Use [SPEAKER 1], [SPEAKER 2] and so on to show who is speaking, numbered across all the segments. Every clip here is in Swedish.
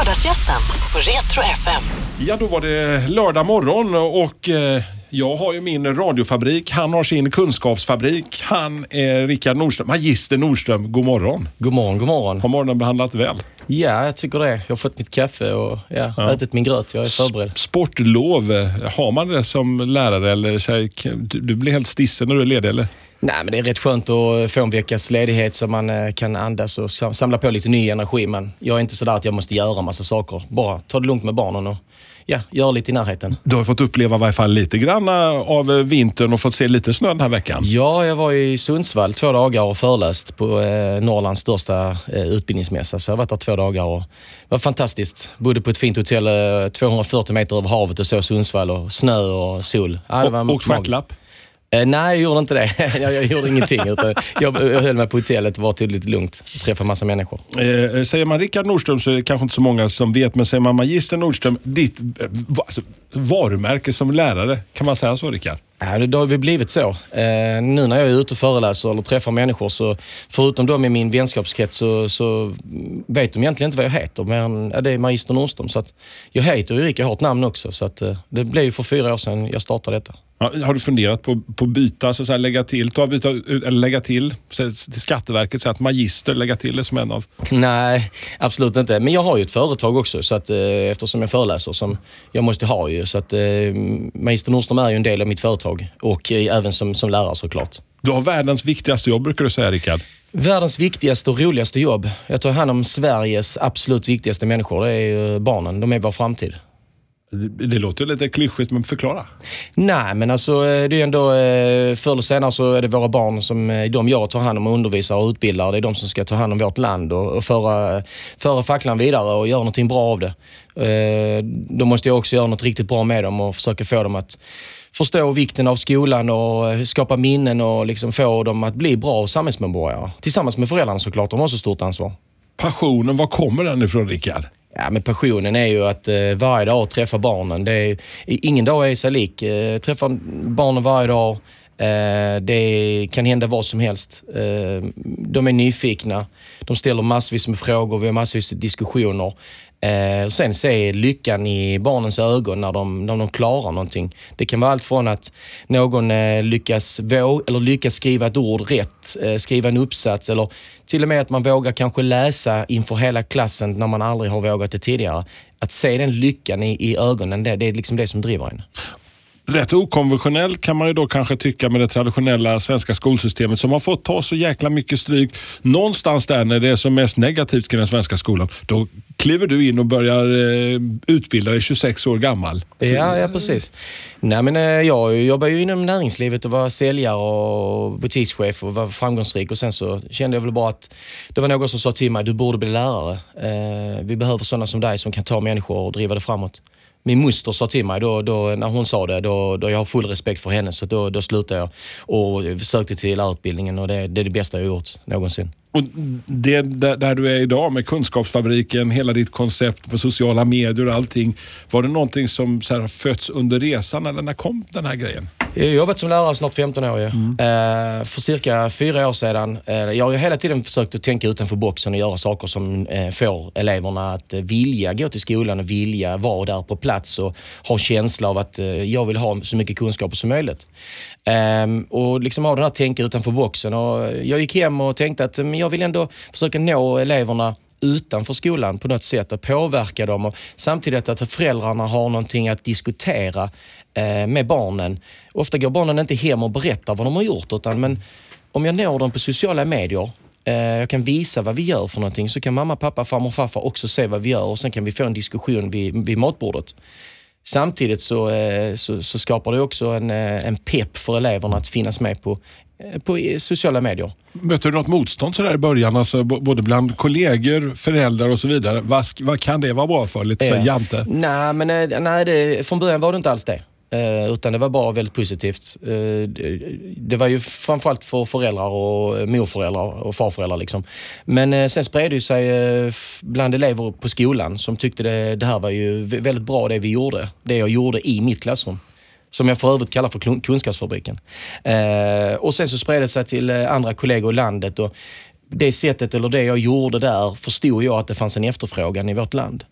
[SPEAKER 1] Lördagsgästen på Retro FM.
[SPEAKER 2] Ja, då var det lördag morgon och eh, jag har ju min radiofabrik. Han har sin kunskapsfabrik. Han är Rickard Nordström, magister Nordström. God morgon.
[SPEAKER 3] God morgon, god morgon.
[SPEAKER 2] Har morgonen behandlat väl?
[SPEAKER 3] Ja, jag tycker det. Jag har fått mitt kaffe och ja, ätit min gröt. Jag är förberedd.
[SPEAKER 2] Sportlov, har man det som lärare eller så här, du, du blir helt stissig när du är ledig eller?
[SPEAKER 3] Nej, men det är rätt skönt att få en veckas ledighet så man eh, kan andas och sam- samla på lite ny energi. Men jag är inte sådär att jag måste göra massa saker. Bara ta det lugnt med barnen och ja, göra lite i närheten.
[SPEAKER 2] Du har fått uppleva i varje fall lite grann av eh, vintern och fått se lite snö den här veckan.
[SPEAKER 3] Ja, jag var i Sundsvall två dagar och föreläst på eh, Norrlands största eh, utbildningsmässa. Så jag har varit där två dagar och det var fantastiskt. Bodde på ett fint hotell eh, 240 meter över havet och såg Sundsvall och snö och sol. Ja, det var
[SPEAKER 2] Och, stjärtlapp.
[SPEAKER 3] Eh, nej, jag gjorde inte det. jag, jag gjorde ingenting. Utan jag, jag höll mig på hotellet och var till lite lugnt. Träffade massa människor.
[SPEAKER 2] Eh, säger man Rickard Nordström så är det kanske inte så många som vet, men säger man Magister Nordström, ditt eh, va, alltså, varumärke som lärare, kan man säga så Rickard?
[SPEAKER 3] Ja, det, då har vi blivit så. Eh, nu när jag är ute och föreläser eller träffar människor, så förutom de i min vänskapskrets så, så vet de egentligen inte vad jag heter. Men ja, det är Magister Nordström. Så att jag heter ju Rickard, jag har ett namn också. Så att, eh, det blev ju för fyra år sedan jag startade detta.
[SPEAKER 2] Har du funderat på att byta, så att säga, lägga till, ta, byta, eller lägga till så, till Skatteverket, så att magister, lägga till det som en av...
[SPEAKER 3] Nej, absolut inte. Men jag har ju ett företag också så att, eh, eftersom jag föreläser som jag måste ha ju. Så att, eh, Magister Nordström är ju en del av mitt företag och eh, även som, som lärare såklart.
[SPEAKER 2] Du har världens viktigaste jobb brukar du säga Rickard.
[SPEAKER 3] Världens viktigaste och roligaste jobb. Jag tar hand om Sveriges absolut viktigaste människor. Det är ju barnen. De är vår framtid.
[SPEAKER 2] Det, låter lite klyschigt, men förklara.
[SPEAKER 3] Nej, men alltså eh, det är ju ändå eh, förr eller senare så är det våra barn som eh, de jag tar hand om och undervisar och utbildar. Det är de som ska ta hand om vårt land och, och föra, föra facklan vidare och göra någonting bra av det. Då måste jag också göra något riktigt bra med dem och försöka få dem att förstå vikten av skolan och skapa minnen och liksom få dem att bli bra samhällsmedborgare. Tillsammans med föräldrarna såklart. De har så stort ansvar.
[SPEAKER 2] Passionen, var kommer den ifrån Rickard?
[SPEAKER 3] Ja, men passionen är ju att eh, varje dag träffa barnen. Det är, ingen dag är sig lik. Eh, träffa barnen varje dag. Eh, det kan hända vad som helst. Eh, de är nyfikna. De ställer massvis med frågor. Vi har massvis med diskussioner. Eh, och sen se lyckan i barnens ögon när de, när de klarar någonting. Det kan vara allt från att någon eh, lyckas, våg, eller lyckas skriva ett ord rätt, eh, skriva en uppsats eller till och med att man vågar kanske läsa inför hela klassen när man aldrig har vågat det tidigare. Att se den lyckan i, i ögonen, det, det är liksom det som driver en.
[SPEAKER 2] Rätt okonventionell kan man ju då kanske tycka med det traditionella svenska skolsystemet som har fått ta så jäkla mycket stryk. Någonstans där när det är som mest negativt kring den svenska skolan, då kliver du in och börjar eh, utbilda dig 26 år gammal.
[SPEAKER 3] Ja, ja precis. Nej, men, eh, jag jobbar ju inom näringslivet och var säljare och butikschef och var framgångsrik och sen så kände jag väl bara att det var någon som sa till mig, du borde bli lärare. Eh, vi behöver sådana som dig som kan ta människor och driva det framåt. Min moster sa till mig då, då, när hon sa det, då, då jag har full respekt för henne, så då, då slutade jag och sökte till lärarutbildningen och det, det är det bästa jag gjort någonsin.
[SPEAKER 2] Och det, där, där du är idag med kunskapsfabriken, hela ditt koncept på sociala medier och allting. Var det någonting som så här, fötts under resan eller när kom den här grejen?
[SPEAKER 3] Jag har jobbat som lärare snart 15 år. Ja. Eh, för cirka fyra år sedan. Eh, jag har ju hela tiden försökt att tänka utanför boxen och göra saker som eh, får eleverna att eh, vilja gå till skolan och vilja vara där på plats och ha känsla av att eh, jag vill ha så mycket kunskaper som möjligt. Ehm, och liksom ha den här tänka utanför boxen. Och jag gick hem och tänkte att men jag vill ändå försöka nå eleverna utanför skolan på något sätt och påverka dem. Och samtidigt att föräldrarna har någonting att diskutera med barnen. Ofta går barnen inte hem och berättar vad de har gjort, utan men om jag når dem på sociala medier eh, jag kan visa vad vi gör för någonting, så kan mamma, pappa, farmor och farfar också se vad vi gör och sen kan vi få en diskussion vid, vid matbordet. Samtidigt så, eh, så, så skapar det också en, eh, en pepp för eleverna att finnas med på, eh, på sociala medier.
[SPEAKER 2] Mötte du något motstånd sådär i början? Alltså, både bland kollegor, föräldrar och så vidare. Vad, vad kan det vara bra för? Lite så
[SPEAKER 3] Ja.
[SPEAKER 2] jante?
[SPEAKER 3] Nej, men eh, nej, det, från början var det inte alls det. Eh, utan det var bara väldigt positivt. Eh, det, det var ju framförallt för föräldrar och eh, morföräldrar och farföräldrar. Liksom. Men eh, sen spred det sig eh, bland elever på skolan som tyckte det, det här var ju väldigt bra det vi gjorde. Det jag gjorde i mitt klassrum. Som jag för övrigt kallar för Kunskapsfabriken. Eh, och sen så spred det sig till andra kollegor i landet. Och det sättet, eller det jag gjorde där, förstod jag att det fanns en efterfrågan i vårt land.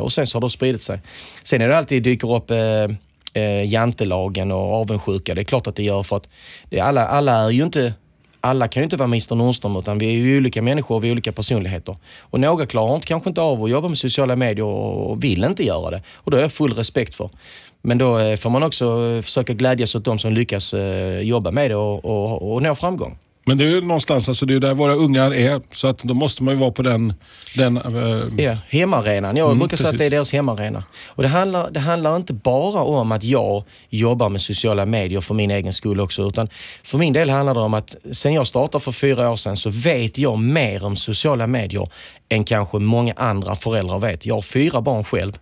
[SPEAKER 3] Och sen så har det spridit sig. Sen är det alltid dyker upp eh, jantelagen och avundsjuka. Det är klart att det gör för att det, alla, alla är ju inte alla kan ju inte vara Mr Nordström utan vi är ju olika människor och vi är olika personligheter. Och några klarar inte, kanske inte av att jobba med sociala medier och vill inte göra det. Och det har jag full respekt för. Men då eh, får man också eh, försöka glädjas åt de som lyckas eh, jobba med det och, och, och nå framgång.
[SPEAKER 2] Men det är ju någonstans, alltså det är där våra ungar är, så att då måste man ju vara på den... den uh...
[SPEAKER 3] Ja, hemmaarenan. Jag mm, brukar precis. säga att det är deras hemmaarena. Och det handlar, det handlar inte bara om att jag jobbar med sociala medier för min egen skull också, utan för min del handlar det om att sen jag startade för fyra år sedan så vet jag mer om sociala medier än kanske många andra föräldrar vet. Jag har fyra barn själv.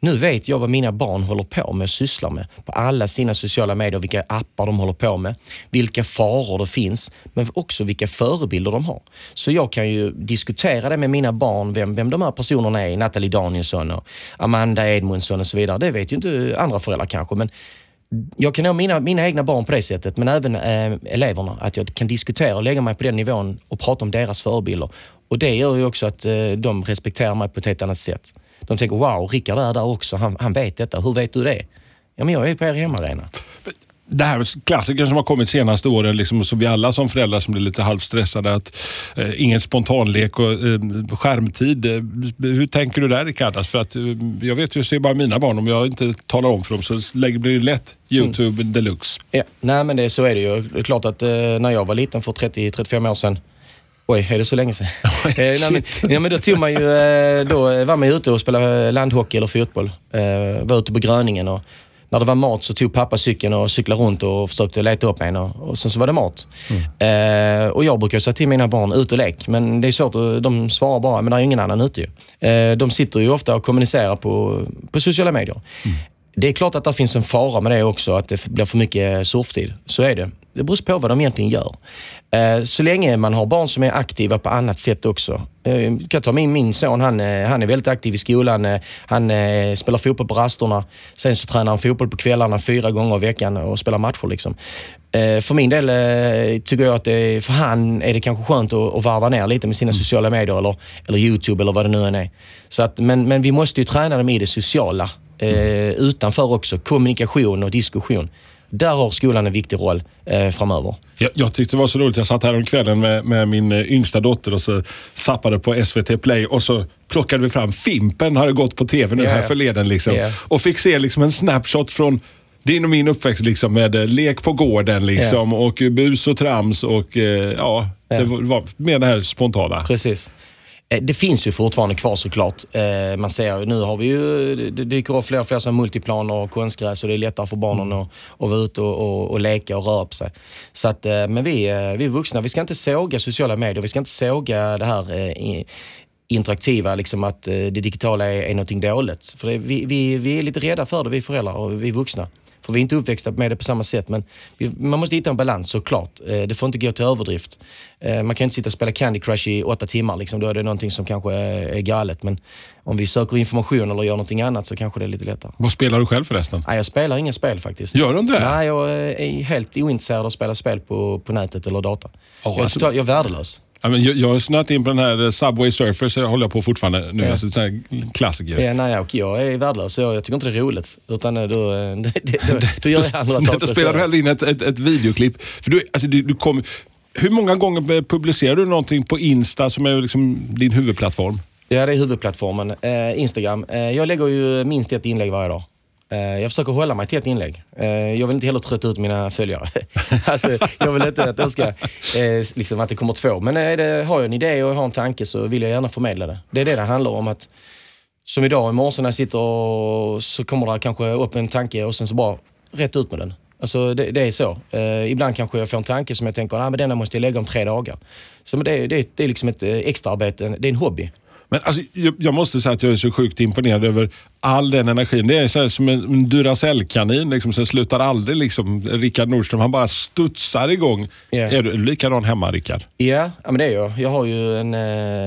[SPEAKER 3] Nu vet jag vad mina barn håller på med och sysslar med på alla sina sociala medier, vilka appar de håller på med, vilka faror det finns, men också vilka förebilder de har. Så jag kan ju diskutera det med mina barn, vem, vem de här personerna är, Nathalie Danielsson och Amanda Edmundsson och så vidare. Det vet ju inte andra föräldrar kanske, men jag kan nå mina, mina egna barn på det sättet, men även eh, eleverna. Att jag kan diskutera och lägga mig på den nivån och prata om deras förebilder. Och det gör ju också att eh, de respekterar mig på ett helt annat sätt. De tänker, wow, Rickard är där också. Han, han vet detta. Hur vet du det? Ja, men jag är på er hemmaarena.
[SPEAKER 2] Det här klassikern som har kommit senaste åren, liksom, så vi alla som föräldrar som blir lite halvstressade, att eh, ingen spontanlek och eh, skärmtid. Eh, hur tänker du där Rickard? Alltså, för att, eh, jag vet ju, ser bara mina barn, om jag inte talar om för dem så blir det lätt YouTube mm. deluxe.
[SPEAKER 3] Ja, nej men det, så är det ju. Det är klart att eh, när jag var liten för 30-35 år sedan Oj, är det så länge sedan? eh, nej, men, ja, men då, tog man ju, eh, då var man ju ute och spelade landhockey eller fotboll. Eh, var ute på Gröningen och när det var mat så tog pappa cykeln och cyklade runt och försökte leta upp en och, och sen så var det mat. Mm. Eh, och jag brukar säga till mina barn, ut och lek. Men det är svårt, att, de svarar bara, men det är ingen annan ute ju. Eh, de sitter ju ofta och kommunicerar på, på sociala medier. Mm. Det är klart att det finns en fara med det också, att det blir för mycket surftid. Så är det. Det beror på vad de egentligen gör. Eh, så länge man har barn som är aktiva på annat sätt också. Eh, jag kan ta min, min son, han, eh, han är väldigt aktiv i skolan. Han spelar fotboll på rasterna. Sen så tränar han fotboll på kvällarna fyra gånger i veckan och spelar matcher. Liksom. För min del tycker jag att det, för han är det kanske skönt att, att varva ner lite med sina mm. sociala medier eller, eller YouTube eller vad det nu än är. Så att, men, men vi måste ju träna dem i det sociala. Mm. utanför också. Kommunikation och diskussion. Där har skolan en viktig roll eh, framöver.
[SPEAKER 2] Jag, jag tyckte det var så roligt. Jag satt här om kvällen med, med min eh, yngsta dotter och så zappade på SVT Play och så plockade vi fram Fimpen, hade gått på TV nu yeah. här förleden. Liksom, yeah. Och fick se liksom en snapshot från din och min uppväxt liksom, med eh, lek på gården liksom, yeah. och bus och trams och eh, ja, det var mer det här spontana.
[SPEAKER 3] Precis. Eh, det finns ju fortfarande kvar såklart. Eh, man ser nu har vi ju, det dyker upp fler och fler som multiplaner och konstgräs och det är lättare för barnen mm. att, att vara ute och, och, och, leka och röra på sig. Så att, eh, men vi, vi är vuxna, vi ska inte såga sociala medier, vi ska inte såga det här interaktiva, liksom att det digitala är, är någonting dåligt. För det, vi, vi, vi är lite rädda för det, vi föräldrar och vi vuxna. För vi är inte uppväxta med det på samma sätt. Men vi, man måste hitta en balans såklart. Eh, det får inte gå till överdrift. Eh, man kan inte sitta och spela Candy Crush i åtta timmar. Liksom. Då är det någonting som kanske är galet. Men om vi söker information eller gör någonting annat så kanske det är lite lättare.
[SPEAKER 2] Vad spelar du själv förresten?
[SPEAKER 3] Nej, jag spelar inga spel faktiskt.
[SPEAKER 2] Gör du inte
[SPEAKER 3] Nej, jag är helt ointresserad av att spela spel på, på nätet eller data. Oh, jag, är alltså... jag är värdelös.
[SPEAKER 2] Ja, men jag, jag har snöat in på den här Subway Surfer, så jag håller på fortfarande nu. Ja. Alltså, sån klassiker.
[SPEAKER 3] Ja, nej, och jag är värdelös, jag, jag tycker inte det är roligt. Utan då, då, då, då gör jag andra saker.
[SPEAKER 2] Då spelar du hellre in ett, ett, ett videoklipp. För du, alltså, du, du kom, hur många gånger publicerar du någonting på Insta som är liksom din huvudplattform?
[SPEAKER 3] Ja, det är huvudplattformen. Eh, Instagram. Eh, jag lägger ju minst ett inlägg varje dag. Eh, jag försöker hålla mig till ett inlägg. Eh, jag vill inte heller trötta ut mina följare. alltså, jag vill inte att, de ska, eh, liksom att det kommer två. Men det, har jag en idé och jag har en tanke så vill jag gärna förmedla det. Det är det det handlar om. att Som idag i morse när jag sitter och så kommer det kanske upp en tanke och sen så bara rätt ut med den. Alltså det, det är så. Ibland kanske jag får en tanke som jag tänker, ah, men denna måste jag lägga om tre dagar. Så det, det, det är liksom ett extraarbete, det är en hobby.
[SPEAKER 2] Men alltså, jag måste säga att jag är så sjukt imponerad över all den energin. Det är så som en Duracell-kanin liksom, som slutar aldrig. Liksom. Rickard Nordström, han bara studsar igång. Yeah. Är du likadan hemma, Rickard?
[SPEAKER 3] Ja, ja men det är jag. Jag har ju en, eh,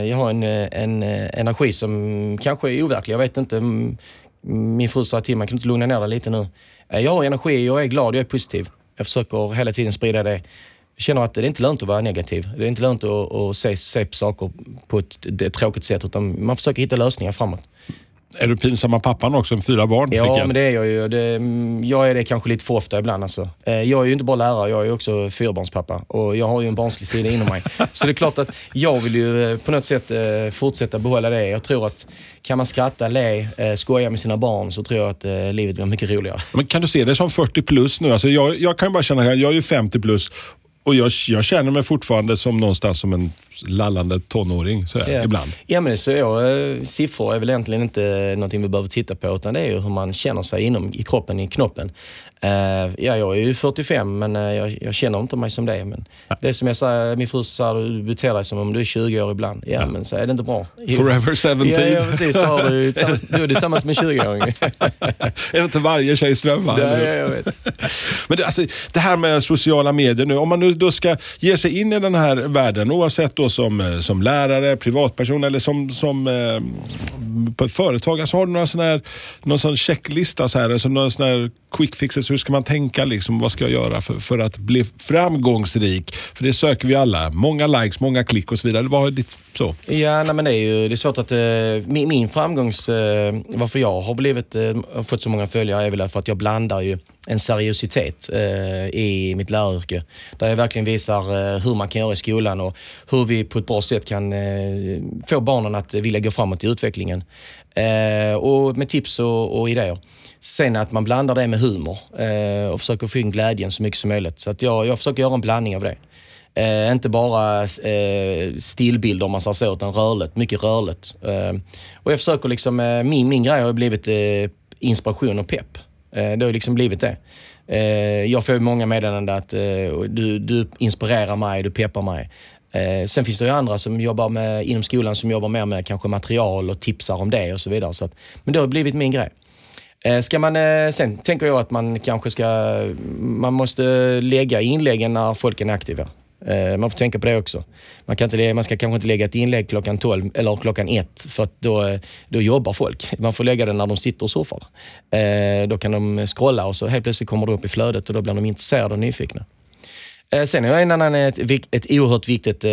[SPEAKER 3] jag har en, eh, en eh, energi som kanske är overklig. Jag vet inte. Min fru sa till mig, kan du inte lugna ner dig lite nu? Jag har energi, jag är glad, jag är positiv. Jag försöker hela tiden sprida det. Känner att det är inte lönt att vara negativ. Det är inte lönt att, att se, se på saker på ett, ett tråkigt sätt, utan man försöker hitta lösningar framåt.
[SPEAKER 2] Är du pinsamma pappan också? Med fyra barn?
[SPEAKER 3] Ja,
[SPEAKER 2] Rickard?
[SPEAKER 3] men det är jag ju. Det, mm, jag är det kanske lite för ofta ibland. Alltså. Eh, Jag är ju inte bara lärare, jag är också fyrbarnspappa. Och jag har ju en barnslig sida inom mig. Så det är klart att jag vill ju eh, på något sätt eh, fortsätta behålla det. Jag tror att kan man skratta, le, skoja med sina barn så tror jag att livet blir mycket roligare.
[SPEAKER 2] Men kan du se det som 40 plus nu? Alltså jag, jag kan bara känna, jag är ju 50 plus och jag, jag känner mig fortfarande som någonstans som en lallande tonåring sådär,
[SPEAKER 3] Ja.
[SPEAKER 2] ibland.
[SPEAKER 3] Ja, men så. Jag, eh, siffror är väl egentligen inte någonting vi behöver titta på, utan det är ju hur man känner sig inom, i kroppen, i knoppen. Eh, ja, jag är ju 45, men eh, jag, jag känner inte mig som det. Men det är som jag säger, min fru sa, du beter dig som om du är 20 år ibland. Ja, men så är det inte bra.
[SPEAKER 2] Forever 17.
[SPEAKER 3] Ja, ja precis. Då har du, tillsammans, du är tillsammans med en 20-åring.
[SPEAKER 2] är det inte varje tjejs dröm?
[SPEAKER 3] ja, ja, jag vet.
[SPEAKER 2] Men det, alltså, det här med sociala medier nu, om man nu då ska ge sig in i den här världen, oavsett då som, eh, som lärare, privatperson eller som, som eh, på ett företag, alltså har du några sån här, någon sån checklista, så här, alltså några sån här quick fixes, hur ska man tänka? Liksom, vad ska jag göra för, för att bli framgångsrik? För det söker vi alla. Många likes, många klick och så vidare. Vad är ditt så?
[SPEAKER 3] Ja, nej, men det är ju det är svårt att... Eh, min, min framgångs... Eh, varför jag har blivit, eh, har fått så många följare är väl för att jag blandar ju en seriositet eh, i mitt läraryrke. Där jag verkligen visar eh, hur man kan göra i skolan och hur vi på ett bra sätt kan eh, få barnen att vilja gå framåt i utvecklingen. Eh, och med tips och, och idéer. Sen att man blandar det med humor eh, och försöker få in glädjen så mycket som möjligt. Så att jag, jag försöker göra en blandning av det. Eh, inte bara eh, stillbilder om man säger så, utan rörligt. Mycket rörligt. Eh, och jag försöker liksom, eh, min, min grej har blivit eh, inspiration och pepp. Eh, det har liksom blivit det. Eh, jag får många meddelanden att eh, du, du inspirerar mig, du peppar mig. Sen finns det ju andra som jobbar med, inom skolan som jobbar mer med kanske material och tipsar om det och så vidare. Så att, men det har blivit min grej. Ska man, sen tänker jag att man kanske ska, man måste lägga inläggen när folk är aktiva. Eh, man får tänka på det också. Man, kan inte, man ska kanske inte lägga ett inlägg klockan 12 eller klockan 1 för att då, eh, då jobbar folk. Man får lägga det när de sitter och surfar. Eh, då kan de scrolla och så helt plötsligt kommer det upp i flödet och då blir de intresserade och nyfikna. Eh, sen är en annan, ett, ett oerhört viktigt eh,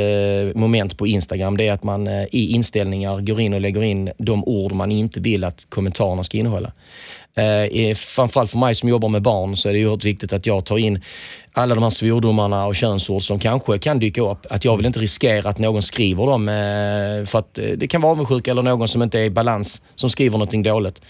[SPEAKER 3] moment på Instagram. Det är att man eh, i inställningar går in och lägger in de ord man inte vill att kommentarerna ska innehålla. Eh, framförallt för mig som jobbar med barn så är det oerhört viktigt att jag tar in alla de här svordomarna och könsord som kanske kan dyka upp. Att jag vill inte riskera att någon skriver dem eh, för att eh, det kan vara avundsjuka eller någon som inte är i balans som skriver någonting dåligt.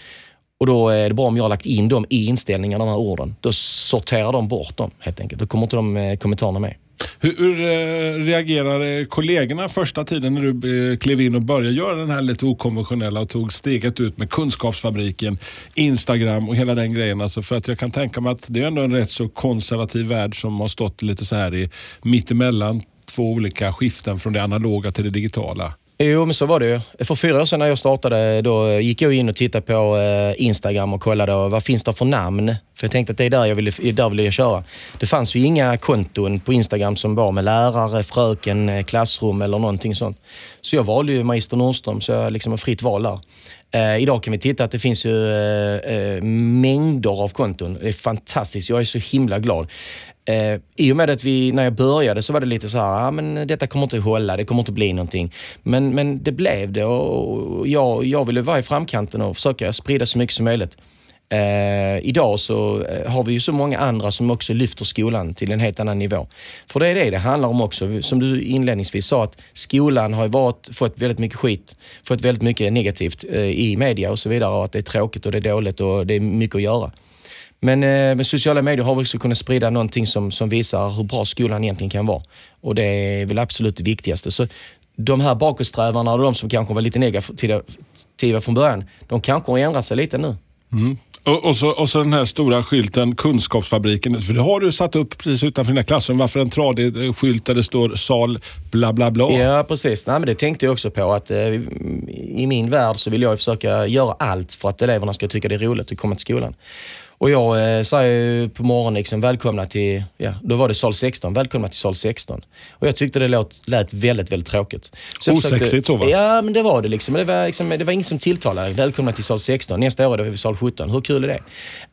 [SPEAKER 3] Och då är det bra om jag har lagt in dem i inställningarna, de här orden. Då sorterar de bort dem helt enkelt. Då kommer inte de eh, kommentarerna med.
[SPEAKER 2] Hur, hur eh, reagerade eh, kollegorna första tiden när du klev in och började göra den här lite okonventionella och tog steget ut med Kunskapsfabriken, Instagram och hela den grejen? Alltså för att jag kan tänka mig att det är ändå en rätt så konservativ värld som har stått lite så här i mittemellan två olika skiften från det analoga till det digitala.
[SPEAKER 3] Jo, men så var det ju. För fyra år sedan när jag startade, då gick jag in och tittade på eh, Instagram och kollade vad finns det för namn. För jag tänkte att det är där jag ville, där ville jag köra. Det fanns ju inga konton på Instagram som var med lärare, fröken, eh, klassrum eller någonting sånt. Så jag valde ju Magister Nordström, så jag liksom har fritt val där. Eh, idag kan vi titta att det finns ju eh, eh, mängder av konton. Det är fantastiskt. Jag är så himla glad. Eh, I och med att vi, när jag började så var det lite så här, ah, men detta kommer inte hålla, det kommer inte bli någonting. Men, men det blev det och jag, jag ville vara i framkanten och försöka sprida så mycket som möjligt. Eh, idag så eh, har vi ju så många andra som också lyfter skolan till en helt annan nivå. För det är det det handlar om också. Som du inledningsvis sa, att skolan har ju varit, fått väldigt mycket skit, fått väldigt mycket negativt eh, i media och så vidare. Och att det är tråkigt och det är dåligt och det är mycket att göra. Men eh, med sociala medier har vi också kunnat sprida någonting som, som visar hur bra skolan egentligen kan vara. Och det är väl absolut det viktigaste. Så de här bakåtsträvarna och de som kanske var lite negativa från början, de kanske har ändrat sig lite nu.
[SPEAKER 2] Och, och, så, och så den här stora skylten Kunskapsfabriken. För det har du satt upp precis utanför dina klassrum. Varför en tradig skylt där det står sal bla bla bla?
[SPEAKER 3] Ja, precis. Nej, men det tänkte jag också på. att eh, I min värld så vill jag försöka göra allt för att eleverna ska tycka det är roligt att komma till skolan. Och jag eh, säger ju på morgonen liksom, välkomna till, ja, då var det sal 16, välkomna till sal 16. Och jag tyckte det lät, lät väldigt, väldigt tråkigt.
[SPEAKER 2] Så Osexigt så va?
[SPEAKER 3] Ja, men det var det liksom. Det var, liksom, det var inget som tilltalade. Välkomna till sal 16, nästa år är vi sal 17. Hur kul är det?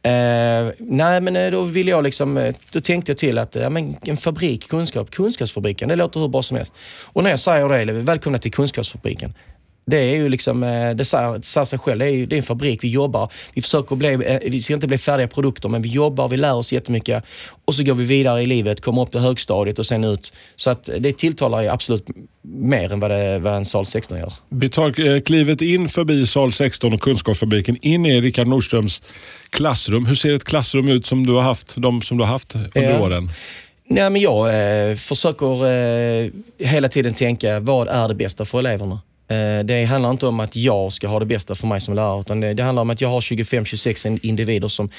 [SPEAKER 3] Eh, nej, men eh, då ville jag liksom, eh, då tänkte jag till att ja, men en fabrik, kunskap, kunskapsfabriken, det låter hur bra som helst. Och när jag säger det, välkomna till kunskapsfabriken, det är ju liksom, eh, det säger, det säger sig själv, det är, ju, det är en fabrik, vi jobbar, vi försöker bli, eh, vi ska inte bli färdiga produkter, men vi jobbar, vi lär oss jättemycket och så går vi vidare i livet, kommer upp till högstadiet och sen ut. Så att det tilltalar ju absolut mer än vad, det, vad en sal 16 gör.
[SPEAKER 2] Vi tar eh, klivet in förbi sal 16 och Kunskapsfabriken, in i Rickard Nordströms klassrum. Hur ser ett klassrum ut som du har haft, de som du har haft under ja. åren?
[SPEAKER 3] Nej, men jag eh, försöker eh, hela tiden tänka, vad är det bästa för eleverna? Eh, det handlar inte om att jag ska ha det bästa för mig som lärare, utan det, det handlar om att jag har 25-26 individer som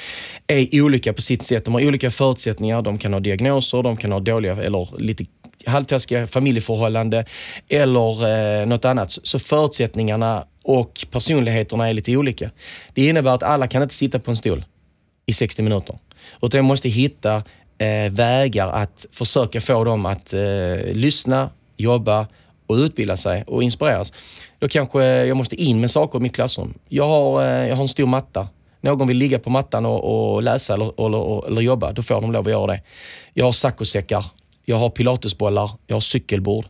[SPEAKER 3] är olika på sitt sätt. De har olika förutsättningar, de kan ha diagnoser, de kan ha dåliga eller lite halvtaskiga familjeförhållanden eller eh, något annat. Så förutsättningarna och personligheterna är lite olika. Det innebär att alla kan inte sitta på en stol i 60 minuter. Utan jag måste hitta eh, vägar att försöka få dem att eh, lyssna, jobba, och utbilda sig och inspireras. Då kanske jag måste in med saker i mitt klassrum. Jag har, eh, jag har en stor matta. Någon vill ligga på mattan och, och läsa eller, eller, eller, jobba, då får de lov att göra det. Jag har saccosäckar, jag har pilatesbollar, jag har cykelbord.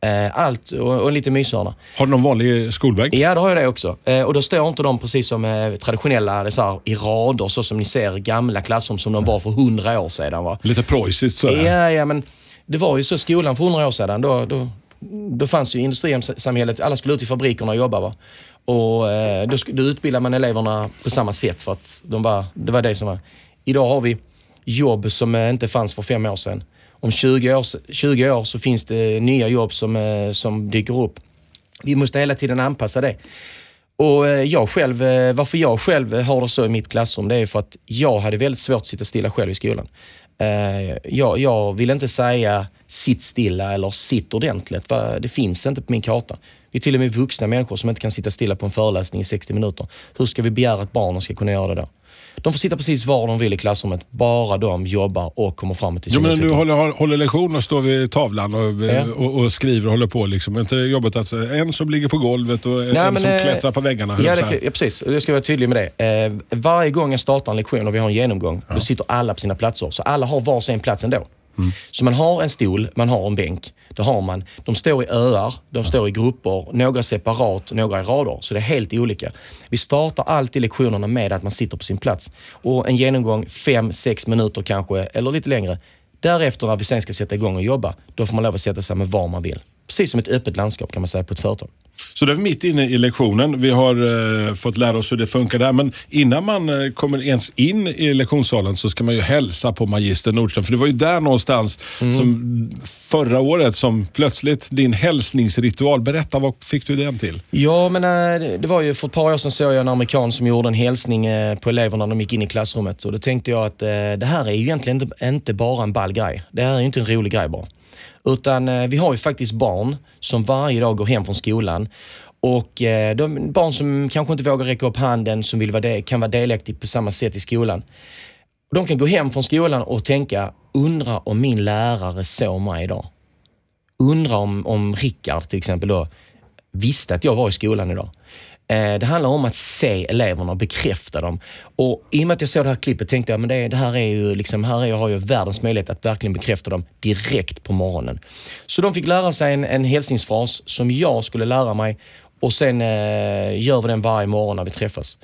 [SPEAKER 3] Eh, allt och, en liten myshörna.
[SPEAKER 2] Har du någon vanlig skolbänk?
[SPEAKER 3] Ja, det har jag det också. Eh, och då står inte de precis som traditionella det så här, i rader, så som ni ser gamla klassrum som de var för hundra år sedan. Va?
[SPEAKER 2] Lite preussiskt sådär.
[SPEAKER 3] Ja, ja, men det var ju så skolan för hundra år sedan. Då, då, då fanns ju industrisamhället, alla skulle ut i fabrikerna och jobba. Va? Och eh, då, då utbildade man eleverna på samma sätt för att de var, det var det som var. Idag har vi jobb som eh, inte fanns för fem år sedan. Om 20 år, 20 år så finns det nya jobb som, eh, som dyker upp. Vi måste hela tiden anpassa det. Och eh, jag själv, varför jag själv har det så i mitt klassrum, det är för att jag hade väldigt svårt att sitta stilla själv i skolan. Jag, jag vill inte säga sitt stilla eller sitt ordentligt. Det finns inte på min karta. Vi är till och med vuxna människor som inte kan sitta stilla på en föreläsning i 60 minuter. Hur ska vi begära att barnen ska kunna göra det då? De får sitta precis var de vill i klassrummet, bara de jobbar och kommer fram till
[SPEAKER 2] sin Jo, men du håller, håller lektion och står vid tavlan och, ja. och, och, skriver och håller på. Liksom. inte jobbet att en som ligger på golvet och Nej, en men, som äh, klättrar på väggarna?
[SPEAKER 3] Ja, det, ja, precis. Jag ska vara tydlig med det. Eh, varje gång jag startar en lektion och vi har en genomgång, ja. då sitter alla på sina platser. Så alla har var sin plats ändå. Mm. Så man har en stol, man har en bänk. Det har man. De står i öar, de står i grupper, några separat, några i rader. Så det är helt olika. Vi startar alltid lektionerna med att man sitter på sin plats. Och en genomgång, fem, sex minuter kanske, eller lite längre. Därefter när vi sen ska sätta igång och jobba, då får man lov att sätta sig med var man vill. Precis som ett öppet landskap kan man säga på ett företag.
[SPEAKER 2] Så det är mitt inne i lektionen. Vi har eh, fått lära oss hur det funkar där. Men innan man eh, kommer ens in i lektionssalen så ska man ju hälsa på magister Nordström. För det var ju där någonstans mm. som förra året som plötsligt din hälsningsritual. Berätta, vad fick du den till?
[SPEAKER 3] Ja, men eh, det var ju för ett par år sedan såg jag en amerikan som gjorde en hälsning eh, på eleverna när de gick in i klassrummet. Och då tänkte jag att eh, det här är ju egentligen inte, inte bara en ball grej. Det här är ju inte en rolig grej bara. Utan eh, vi har ju faktiskt barn som varje dag går hem från skolan och eh, de barn som kanske inte vågar räcka upp handen, som vill vara de, kan vara delaktiga på samma sätt i skolan. De kan gå hem från skolan och tänka, undra om min lärare såg mig idag. Undra om, om Rickard till exempel då visste att jag var i skolan idag. Eh, det handlar om att se eleverna och bekräfta dem. Och I och med att jag såg det här klippet tänkte jag, men det, det här är ju liksom, här är, jag har jag världens möjlighet att verkligen bekräfta dem direkt på morgonen. Så de fick lära sig en, en hälsningsfras som jag skulle lära mig och sen eh, gör vi den varje morgon när vi träffas.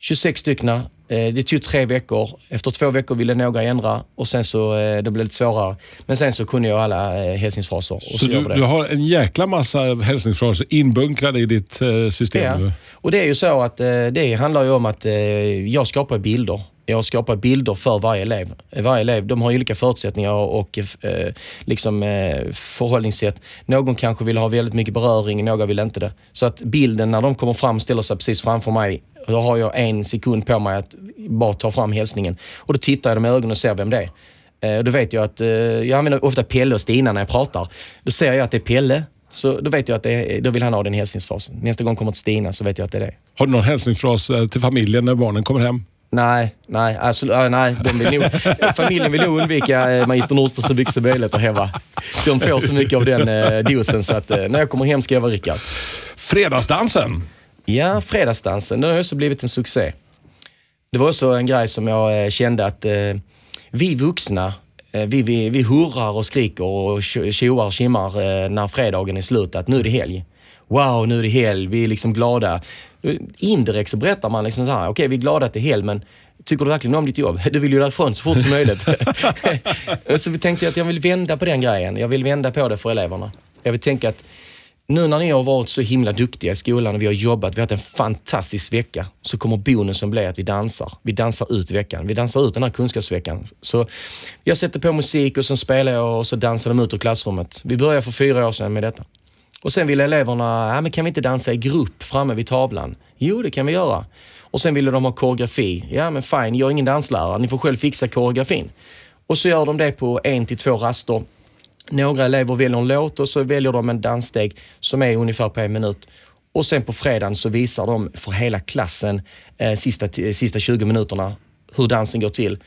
[SPEAKER 3] 26 stycken. Eh, det tog tre veckor. Efter två veckor ville några ändra och sen så eh, det blev lite svårare. Men sen så kunde jag alla eh, hälsningsfraser.
[SPEAKER 2] så, så du, du, har en jäkla massa hälsningsfraser inbunkrade i ditt system? Ja.
[SPEAKER 3] Och det är ju så att det handlar ju om att jag skapar bilder jag skapar bilder för varje elev. Varje elev de har olika förutsättningar och eh, liksom, eh, förhållningssätt. Någon kanske vill ha väldigt mycket beröring, några vill inte det. Så att bilden när de kommer fram ställer sig precis framför mig. Då har jag en sekund på mig att bara ta fram hälsningen. Och då tittar jag dem i ögonen och ser vem det är. Eh, då vet jag att, eh, jag använder ofta Pelle och Stina när jag pratar. Då ser jag att det är Pelle. Så då vet jag att det är, då vill han ha den hälsningsfrasen. Nästa gång kommer till Stina så vet jag att det är det.
[SPEAKER 2] Har du någon hälsningsfras eh, till familjen när barnen kommer hem?
[SPEAKER 3] Nej, nej, absolut, nej. De vill nog, familjen vill nog undvika Magister mycket som möjligt där hemma. De får så mycket av den dosen så att när jag kommer hem ska jag vara Rickard.
[SPEAKER 2] Fredagsdansen.
[SPEAKER 3] Ja, Fredagsdansen, den har också blivit en succé. Det var också en grej som jag eh, kände att eh, vi vuxna, eh, vi, vi, vi hurrar och skriker och tjo- tjoar och tjimmar eh, när fredagen är slut, att nu är det helg. Wow, nu är det helg, vi är liksom glada. Indirekt så berättar man liksom så här, okej vi är glada att det är helg, men tycker du verkligen om ditt jobb? Du vill ju därifrån så fort som möjligt. så vi tänkte att jag vill vända på den grejen. Jag vill vända på det för eleverna. Jag vill tänka att nu när ni har varit så himla duktiga i skolan och vi har jobbat, vi har haft en fantastisk vecka, så kommer bonusen bli att vi dansar. Vi dansar ut veckan. Vi dansar ut den här kunskapsveckan. Så jag sätter på musik och så spelar jag och så dansar de ut ur klassrummet. Vi började för fyra år sedan med detta. Och sen ville eleverna, ja, men kan vi inte dansa i grupp framme vid tavlan? Jo, det kan vi göra. Och sen ville de ha koreografi. Ja, men fine, jag är ingen danslärare. Ni får själv fixa koreografin. Och så gör de det på en till två raster. Några elever väljer en låt och så väljer de en danssteg som är ungefär på en minut. Och sen på fredagen så visar de för hela klassen eh, sista, sista 20 minuterna hur dansen går till.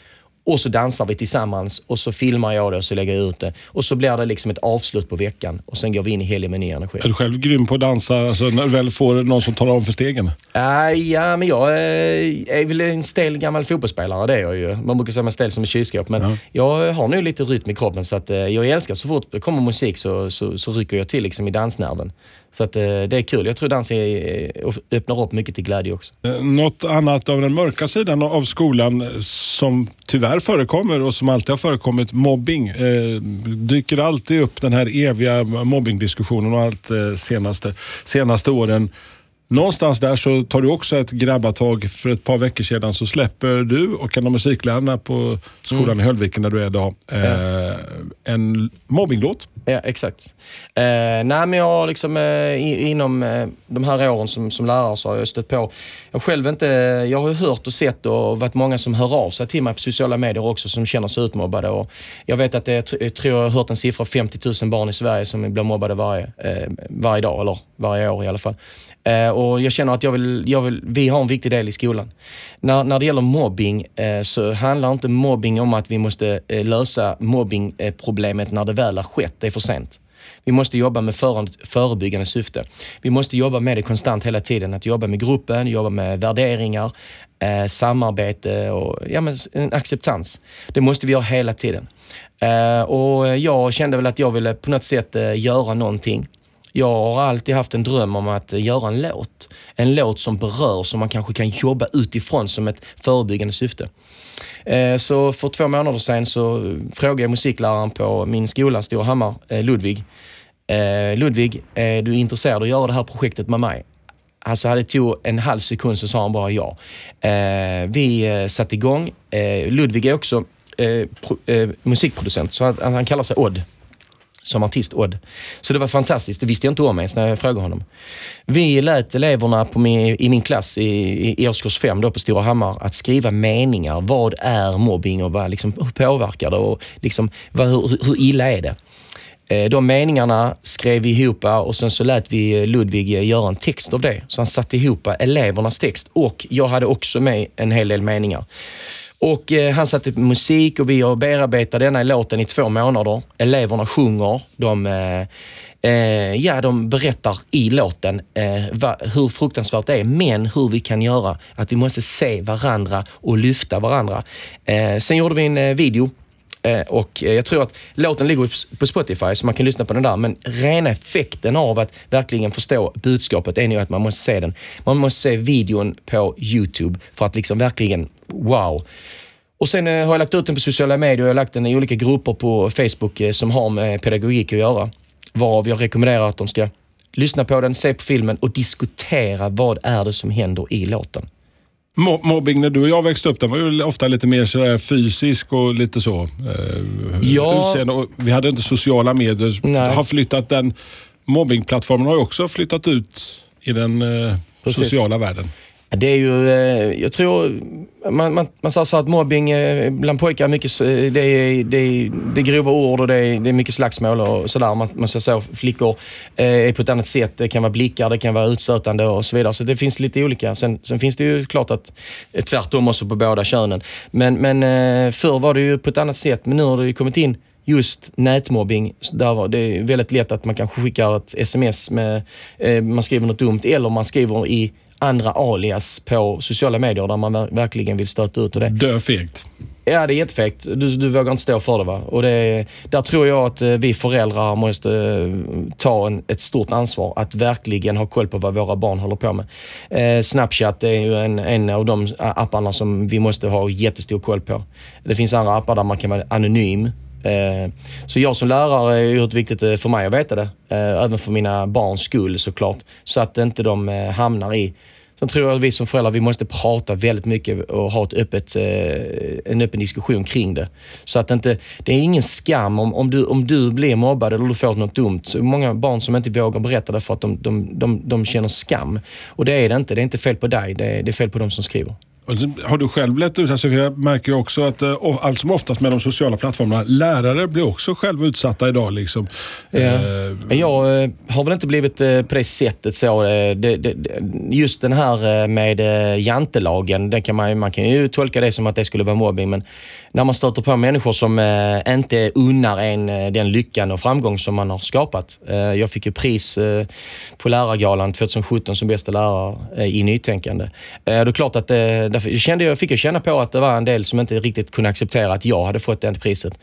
[SPEAKER 3] Och så dansar vi tillsammans och så filmar jag det och så lägger jag ut det. Och så blir det liksom ett avslut på veckan och sen går vi in i helgen med ny energi.
[SPEAKER 2] Är du själv grym på att dansa alltså, när du väl får någon som talar om för stegen?
[SPEAKER 3] Ah, ja, men jag eh, är väl en stel gammal fotbollsspelare, det är jag ju. Man brukar säga att man är stel som ett kylskåp, men jag har nog lite rytm i kroppen så att eh, jag älskar så fort det kommer musik så, så, så rycker jag till liksom i dansnerven. Så att eh, det är kul. Jag tror dans är, eh, öppnar upp mycket till glädje också.
[SPEAKER 2] Eh, något annat av den mörka sidan av skolan som tyvärr förekommer och som alltid har förekommit, mobbing. Eh, dyker alltid upp den här eviga mobbingdiskussionen och allt eh, senaste, senaste åren. Någonstans där så tar du också ett grabbatag. För ett par veckor sedan så släpper du och en av musiklärarna på skolan i Höllviken där du är idag eh, en mobbinglåt.
[SPEAKER 3] Ja, exakt. Eh, nej, men jag har liksom eh, inom eh, de här åren som, som lärare så har jag stött på, jag själv inte, jag har hört och sett och varit många som hör av sig till mig på sociala medier också som känner sig utmobbade. Och jag vet att det, jag tror jag har hört en siffra 50 000 barn i Sverige som blir mobbade varje, eh, varje dag, eller varje år i alla fall. Eh, och jag känner att jag vill, jag vill, vi har en viktig del i skolan. När, när det gäller mobbing eh, så handlar inte mobbing om att vi måste eh, lösa mobbingproblemet när det väl har skett. Det är för sent. Vi måste jobba med förebyggande syfte. Vi måste jobba med det konstant hela tiden. Att jobba med gruppen, jobba med värderingar, eh, samarbete och ja, men en acceptans. Det måste vi göra hela tiden. Eh, och jag kände väl att jag ville på något sätt eh, göra någonting. Jag har alltid haft en dröm om att eh, göra en låt. En låt som berör, som man kanske kan jobba utifrån som ett förebyggande syfte. Eh, så för två månader sedan så eh, frågade jag musikläraren på min skola, Storhammar, Ludvig. Ludvig, är du intresserad av att göra det här projektet med mig? Alltså hade det tog en halv sekund så sa han bara ja. Eh, vi satte igång. Eh, Ludvig är också eh, pro, eh, musikproducent, så han, han kallar sig Odd som artist Odd. Så det var fantastiskt. Det visste jag inte om ens när jag frågade honom. Vi lät eleverna på min, i min klass i, i, i årskurs 5 då på Stora Hammar att skriva meningar. Vad är mobbing och vad, liksom, hur påverkar det och liksom, vad, hur, hur illa är det? Eh, de meningarna skrev vi ihop och sen så lät vi eh, Ludvig eh, göra en text av det. Så han satte ihop elevernas text och jag hade också med en hel del meningar. Och eh, han satte musik och vi har bearbetat denna låten i två månader. Eleverna sjunger, de, eh, eh, ja, de berättar i låten eh, va, hur fruktansvärt det är, men hur vi kan göra, att vi måste se varandra och lyfta varandra. Eh, sen gjorde vi en eh, video Eh, Och eh, jag tror att låten ligger på- på Spotify så man kan lyssna på den där. Men rena effekten av att verkligen förstå budskapet är nog att man måste se den. Man måste se videon på YouTube för att liksom verkligen wow. Och sen eh, har jag lagt ut den på sociala medier och jag har lagt den i olika grupper på Facebook eh, som har med pedagogik att göra. Varav jag rekommenderar att de ska lyssna på den, se på filmen och diskutera vad är det som händer i låten.
[SPEAKER 2] Mo- Mobbing när du och jag växte upp, den var ju ofta lite mer sådär fysisk och lite så. Eh,
[SPEAKER 3] Ja.
[SPEAKER 2] utseende. Och vi hade inte sociala medier.
[SPEAKER 3] Nej.
[SPEAKER 2] Har flyttat den mobbingplattformen har ju också flyttat ut i den eh, sociala världen.
[SPEAKER 3] Det är ju, eh, jag tror, man, man, man säger så att mobbing eh, bland pojkar, är mycket, det är, det, är, det är grova ord och det är, det är mycket slagsmål och sådär. Man, man säger så, flickor eh, är på ett annat sätt. Det kan vara blickar, det kan vara utstötande och så vidare. Så det finns lite olika. Sen, sen finns det ju klart att tvärtom också på båda könen. Men, men förr var det ju på ett annat sätt, men nu har det ju kommit in just nätmobbing. Där var det är väldigt lätt att man kanske skickar ett sms med, eh, man skriver något dumt eller man skriver i andra alias på sociala medier där man ver- verkligen vill stöta ut. Och det.
[SPEAKER 2] Dö fegt.
[SPEAKER 3] Ja, det är jättefegt. Du, du vågar inte stå för det. Va? Och det, där tror jag att eh, vi föräldrar måste eh, ta en, ett stort ansvar att verkligen ha koll på vad våra barn håller på med. Eh, Snapchat är ju en, en av de apparna som vi måste ha jättestor koll på. Det finns andra appar där man kan vara anonym. Eh, så jag som lärare är oerhört viktigt eh, för mig att veta det. Eh, även för mina barns skull såklart. Så att inte de hamnar i Sen tror jag att vi som föräldrar vi måste prata väldigt mycket och ha ett öppet, en öppen diskussion kring det. Så att inte, det är ingen skam om, om, du, om du blir mobbad eller du får något dumt. Så många barn som inte vågar berätta det för att de, de, de, de känner skam. Och det är det inte. Det är inte fel på dig. Det är, det är fel på de som skriver.
[SPEAKER 2] Har du själv blivit utsatt? För jag märker ju också att eh, allt som oftast med de sociala plattformarna, lärare blir också själv utsatta idag. Liksom. Eh,
[SPEAKER 3] Men Jag eh, har väl inte blivit eh, på det sättet så. eh, just den här eh, med eh, jantelagen, den kan man, man kan ju tolka det som att det skulle vara mobbing. Men när man stöter på människor som eh, inte unnar en eh, den lyckan och framgång som man har skapat. Eh, Jag fick ju pris eh, på Lärargalan 2017 som bästa lärare eh, i nytänkande. Eh, Det är klart att det, därför jag kände, jag fick jag känna på att det var en del som inte riktigt kunde acceptera att jag hade fått det priset.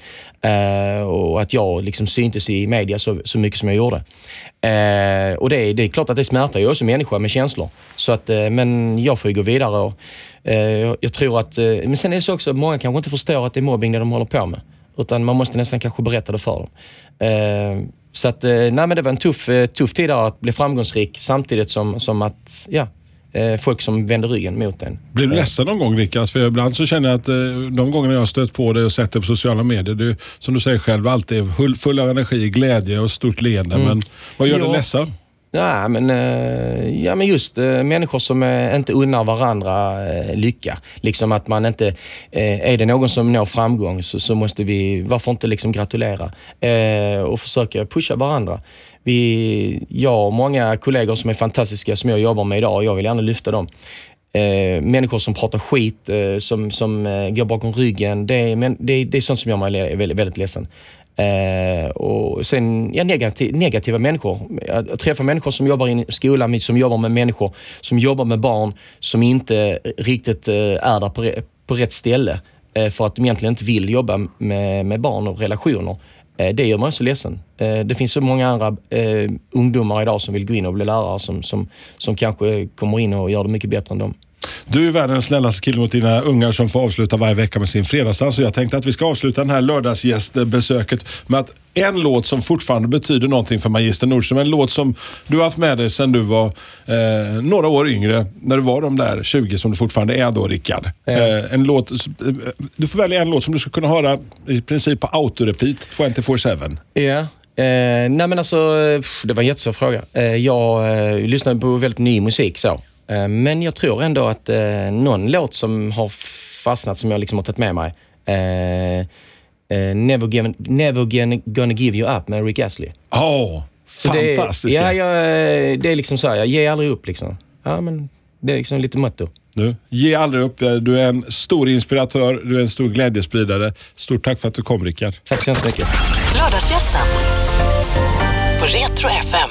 [SPEAKER 3] Eh, och att jag liksom syntes i media så, så mycket som jag gjorde. Eh, och det, är- det är klart att det smärtar ju också människor med känslor. Så att, eh, men jag får ju gå vidare. Och, eh, jag, jag tror att, eh, men sen är det så också att många kanske inte förstår att det är mobbing det de håller på med. Utan man måste nästan kanske berätta det för dem. Eh, så att, eh, nej men det var en tuff, eh, tuff tid där att bli framgångsrik samtidigt som, som att, ja, folk som vänder ryggen mot en.
[SPEAKER 2] Blir du ledsen någon gång Rickard? För ibland så känner jag att eh, de gångerna jag har stött på dig och sett dig på sociala medier, du som du säger själv alltid full, av energi, glädje och stort leende. Men vad gör dig
[SPEAKER 3] Ja.
[SPEAKER 2] ledsen?
[SPEAKER 3] Ja, men, eh, ja, men just eh, människor som eh, inte unnar varandra lycka. Liksom att man inte, är det någon som når framgång så, så måste vi, varför inte liksom gratulera och försöka pusha varandra. Vi, jag och många kollegor som är fantastiska som jag jobbar med idag, och jag vill gärna lyfta dem. Eh, människor som pratar skit, eh, som, som eh, går bakom ryggen. Det är, men, det, är- det är sånt som gör mig väldigt, väldigt ledsen. Eh, och sen ja, negativ, negativa människor. Att, träffa människor som jobbar i skolan, som jobbar med människor, som jobbar med barn som inte riktigt eh, är där på, på rätt ställe. Eh, för att de egentligen inte vill jobba med, med barn och relationer. Eh, det gör mig så ledsen. Eh, det finns så många andra eh, ungdomar idag som vill gå in och bli lärare som, som, som kanske kommer in och gör det mycket bättre än dem.
[SPEAKER 2] Du är världens snällaste kille mot dina ungar som får avsluta varje vecka med sin fredagsdans. Så jag tänkte att vi ska avsluta den här lördagsgästbesöket med att en låt som fortfarande betyder någonting för Magister Nordström. En låt som du har haft med dig sedan du var eh, några år yngre. När du var de där 20 som du fortfarande är då, Rickard. Eh, en låt, eh, du får välja en låt som du ska kunna höra i princip på autorepeat 24-7.
[SPEAKER 3] Ja. Eh, nej men alltså, det var en jättesvår fråga. Eh, jag eh, lyssnar på väldigt ny musik så. Eh, men jag tror ändå att eh, någon låt som har fastnat som jag liksom har tagit med mig. Eh, eh, Never, given, Never gonna, gonna give you up med Rick Astley.
[SPEAKER 2] Åh,
[SPEAKER 3] Så det, är-
[SPEAKER 2] fantastiskt.
[SPEAKER 3] ja, jag, eh, det är liksom så här, jag ger aldrig upp liksom. Ja, men det är liksom lite motto.
[SPEAKER 2] Du, ge aldrig upp. Du är en stor inspiratör, du är en stor glädjespridare. Stort tack för att du kom, Rickard.
[SPEAKER 3] Tack så hemskt mycket.
[SPEAKER 1] Lördagsgästen på Retro FM.